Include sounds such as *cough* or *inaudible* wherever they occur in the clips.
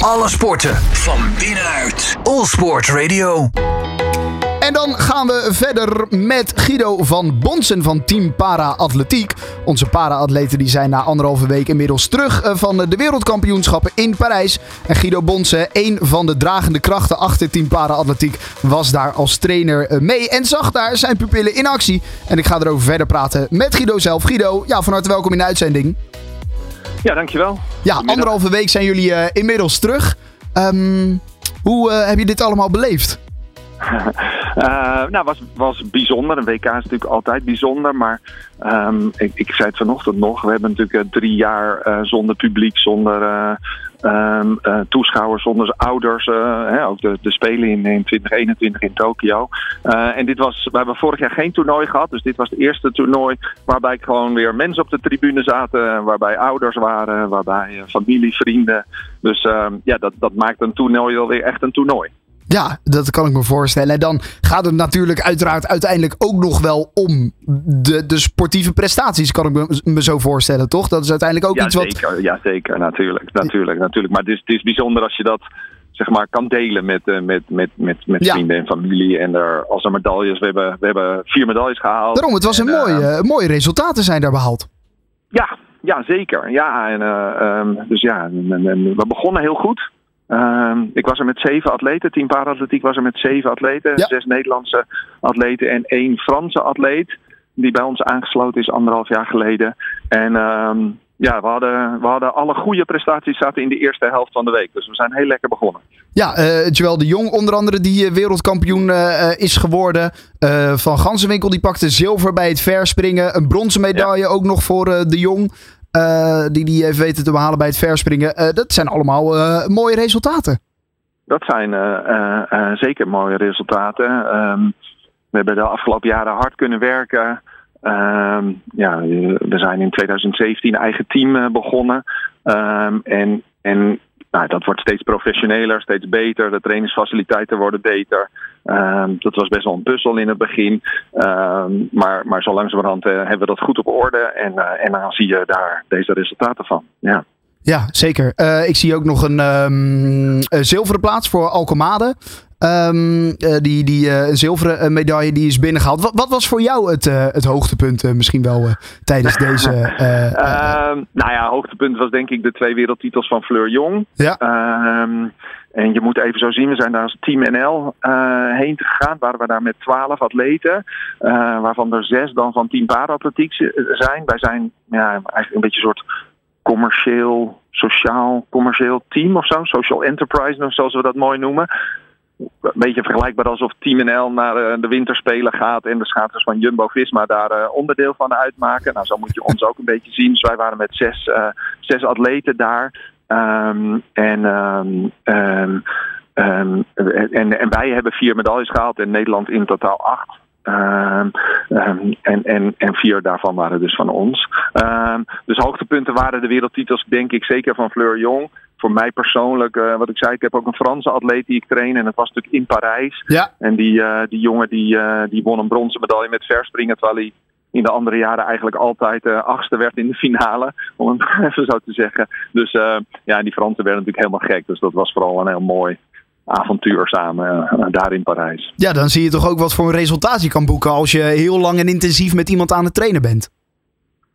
Alle sporten van binnenuit. All Sport Radio. En dan gaan we verder met Guido van Bonsen van Team Para Atletiek. Onze para-atleten die zijn na anderhalve week inmiddels terug eh, van de wereldkampioenschappen in Parijs. En Guido Bonsen, een van de dragende krachten achter Team Para Atletiek, was daar als trainer eh, mee en zag daar zijn pupillen in actie. En ik ga erover verder praten met Guido zelf. Guido, ja, van harte welkom in de uitzending. Ja, dankjewel. Ja, anderhalve week zijn jullie uh, inmiddels terug. Um, hoe uh, heb je dit allemaal beleefd? *laughs* uh, nou, was, was bijzonder. Een WK is natuurlijk altijd bijzonder. Maar um, ik, zei het vanochtend nog. We hebben natuurlijk drie jaar uh, zonder publiek, zonder um, toeschouwers, zonder ouders. Hè, ook de, de Spelen in, in 2021 in Tokio. en dit was, we hebben vorig jaar geen toernooi gehad. Dus dit was het eerste toernooi waarbij gewoon weer mensen op de tribune zaten. Waarbij ouders waren, waarbij familie, vrienden. Dus um, ja, dat, dat maakt een toernooi wel weer echt een toernooi. Ja, dat kan ik me voorstellen. En dan gaat het natuurlijk uiteraard uiteindelijk ook nog wel om de, de sportieve prestaties, kan ik me, me zo voorstellen, toch? Dat is uiteindelijk ook ja, iets zeker, wat... Ja, zeker. Natuurlijk, natuurlijk, natuurlijk. Maar het is, het is bijzonder als je dat zeg maar, kan delen met, uh, met, met, met, met Ja. vrienden en familie. En er, als er medailles, we hebben, we hebben vier medailles gehaald. Daarom, het was een En, eh, mooie, mooie resultaten zijn daar behaald. Ja, ja, zeker. Ja, en, eh, ehm, dus ja, en, en- en we begonnen heel goed. Ehm, ik was er met zeven atleten. Team Paraatletiek was er met zeven atleten. Ja. Zes Nederlandse atleten en één Franse atleet. Die bij ons aangesloten is anderhalf jaar geleden. En ehm, ja, we hadden, we hadden alle goede prestaties zaten in de eerste helft van de week. Dus we zijn heel lekker begonnen. Ja, Joël de Jong onder andere, die eh, wereldkampioen eh, is geworden. Van Gansenwinkel, die pakte zilver bij het verspringen. Een bronzen medaille ook nog voor de Jong. Eh, die die heeft weten te behalen bij het verspringen. Eh, dat zijn allemaal eh, mooie resultaten. Dat zijn zeker mooie resultaten. Ehm, we hebben de afgelopen jaren hard kunnen werken. Ehm, ja, we zijn in 2017 een eigen team begonnen. Ehm, en en nou, dat wordt steeds professioneler, steeds beter. De trainingsfaciliteiten worden beter. Ehm, dat was best wel een puzzel in het begin. Ehm, maar, maar zo langzamerhand eh, hebben we dat goed op orde. En, eh, en dan zie je daar deze resultaten van. Ja. Ja, zeker. Eh, ik zie ook nog een ehm, eh, zilveren plaats voor Alkemade. Die die een zilveren medaille die is binnengehaald. Wat, wat was voor jou het, het hoogtepunt misschien wel tijdens *laughs* deze... nou ja, hoogtepunt was denk ik de twee wereldtitels van Fleur Jong. ja, en je moet even zo zien, we zijn daar als Team NL eh, heen gegaan. Waren we daar met twaalf atleten. eh, waarvan er zes dan van Team Paraatletiek z- zijn. Wij zijn ja, eigenlijk een beetje een soort commercieel, sociaal, commercieel team of zo. Social enterprise, zoals we dat mooi noemen. Een beetje vergelijkbaar alsof Team NL naar eh, de winterspelen gaat en de schaatsers van Jumbo-Visma daar onderdeel van uitmaken. Nou, zo moet je ons ook een beetje zien. Dus wij waren met zes, zes atleten daar. Ehm, en, ehm, ehm, en, en wij hebben vier medailles gehaald en Nederland in totaal acht. En, en, en vier daarvan waren dus van ons. Dus hoogtepunten waren de wereldtitels, denk ik, zeker van Fleur Jong. Voor mij persoonlijk, eh, wat ik zei, ik heb ook een Franse atleet die ik train. En dat was natuurlijk in Parijs. ja, En die, eh, die jongen die, eh, die won een bronzen medaille met verspringen. Terwijl hij in de andere jaren eigenlijk altijd eh, achtste werd in de finale. *laughs* Om het even zo te zeggen. Dus eh, ja, die Fransen werden natuurlijk helemaal gek. Dus dat was vooral een heel mooi avontuur samen eh, daar in Parijs. ja, dan zie je toch ook wat voor een resultaat je kan boeken als je heel lang en intensief met iemand aan het trainen bent.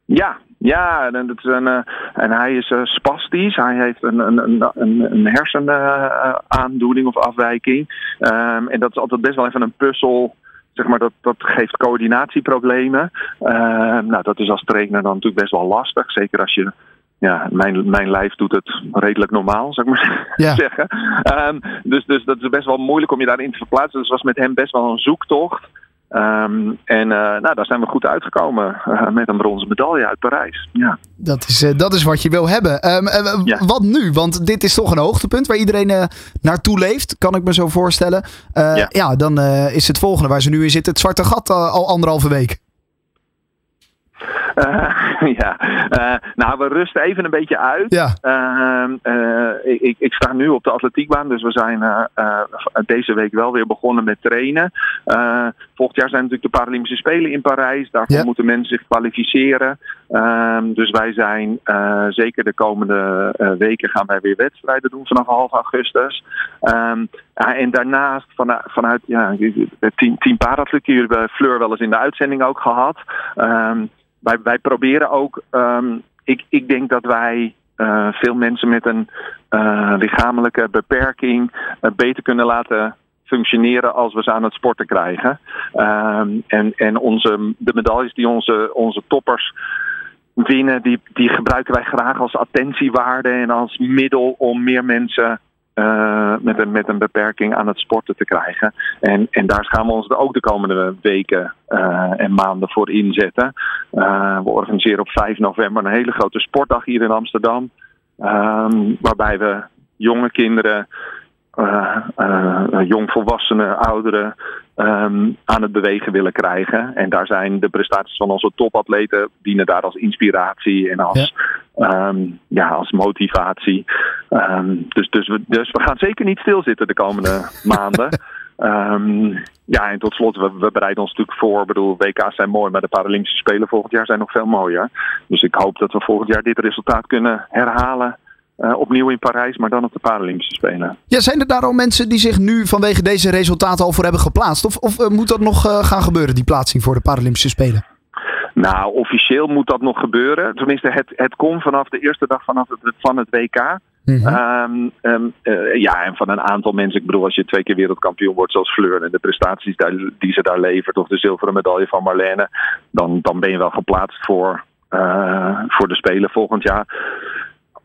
Ja, ja en, dat is een, en hij is spastisch. Hij heeft een, een, een, een, een hersenaandoening of afwijking. Ehm, en dat is altijd best wel even een puzzel. Zeg maar, dat, dat geeft coördinatieproblemen. Ehm, nou, dat is als trainer dan natuurlijk best wel lastig. Zeker als je. Ja, mijn, mijn lijf doet het redelijk normaal, zou ik maar *laughs* Ja. zeggen. Ehm, dus, dus dat is best wel moeilijk om je daarin te verplaatsen. Dus het was met hem best wel een zoektocht. Ehm, en eh, nou, daar zijn we goed uitgekomen eh, met een bronzen medaille uit Parijs. Ja. Dat is, eh, dat is wat je wil hebben. Ehm, eh, Ja. Wat nu? Want dit is toch een hoogtepunt waar iedereen naartoe leeft, kan ik me zo voorstellen. Ja. Ja. dan is het volgende waar ze nu in zitten het zwarte gat al anderhalve week. *laughs* ja, nou we rusten even een beetje uit. Ja. Ehm, ik, ik, sta nu op de atletiekbaan, dus we zijn deze week wel weer begonnen met trainen. volgend jaar zijn natuurlijk de Paralympische Spelen in Parijs. Daarvoor moeten mensen zich kwalificeren. Ehm, dus wij zijn zeker de komende weken gaan wij weer wedstrijden doen vanaf half augustus. Um, ja, en daarnaast vanuit, vanuit ja, het team, team Paratluk, hier hebben Fleur wel eens in de uitzending ook gehad. Um, wij, wij proberen ook, um, ik, ik denk dat wij uh, veel mensen met een uh, lichamelijke beperking uh, beter kunnen laten functioneren als we ze aan het sporten krijgen. Um, en en onze, de medailles die onze, onze toppers winnen, die, die gebruiken wij graag als attentiewaarde en als middel om meer mensen uh, met, een, met een beperking aan het sporten te krijgen. En, en daar gaan we ons ook de komende weken uh, en maanden voor inzetten. Uh, we organiseren op 5 november een hele grote sportdag hier in Amsterdam. Um, waarbij we jonge kinderen jongvolwassenen, ouderen um, aan het bewegen willen krijgen. En daar zijn de prestaties van onze topatleten dienen daar als inspiratie en als, ja. Um, ja als motivatie. Um, dus, dus, we, dus we gaan zeker niet stilzitten de komende *laughs* maanden. Um, ja, en tot slot, we, we bereiden ons natuurlijk voor. Ik bedoel, WK's zijn mooi, maar de Paralympische Spelen volgend jaar zijn nog veel mooier. Dus ik hoop dat we volgend jaar dit resultaat kunnen herhalen. Uh, opnieuw in Parijs, maar dan op de Paralympische Spelen. Ja, zijn er daar al mensen die zich nu vanwege deze resultaten al voor hebben geplaatst? Of, of uh, moet dat nog uh, gaan gebeuren, die plaatsing voor de Paralympische Spelen? Nou, officieel moet dat nog gebeuren. Tenminste, het, het kon vanaf de eerste dag vanaf het, van het WK. Mm -hmm. um, um, ja, en van een aantal mensen. Ik bedoel, als je twee keer wereldkampioen wordt zoals Fleur en de prestaties die ze daar levert, of de zilveren medaille van Marlene, dan, dan ben je wel geplaatst voor, voor de Spelen volgend jaar.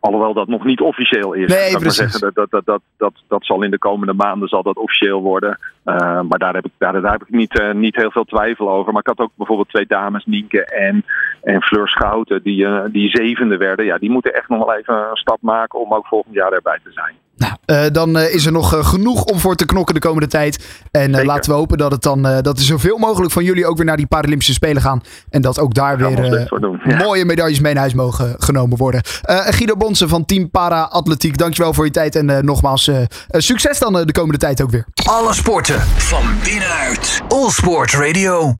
Alhoewel dat nog niet officieel is. Nee, dat, zeggen, dat, dat, dat, dat, dat, dat zal in de komende maanden zal dat officieel worden. Uh, maar daar heb ik, daar, daar heb ik niet, uh, niet heel veel twijfel over. Maar ik had ook bijvoorbeeld twee dames, Nienke en, en Fleur Schouten, die, uh, die zevende werden. Ja, die moeten echt nog wel even een stap maken om ook volgend jaar erbij te zijn. Nou, dan uh, is er nog uh, genoeg om voor te knokken de komende tijd. En laten we hopen dat, het dan, dat er zoveel mogelijk van jullie ook weer naar die Paralympische Spelen gaan. En dat ook daar weer ja. mooie medailles mee naar huis mogen genomen worden. Guido Bonsen van Team Para Atletiek, dankjewel voor je tijd. En nogmaals, succes dan de komende tijd ook weer. Alle sporten van binnenuit. All Sport Radio.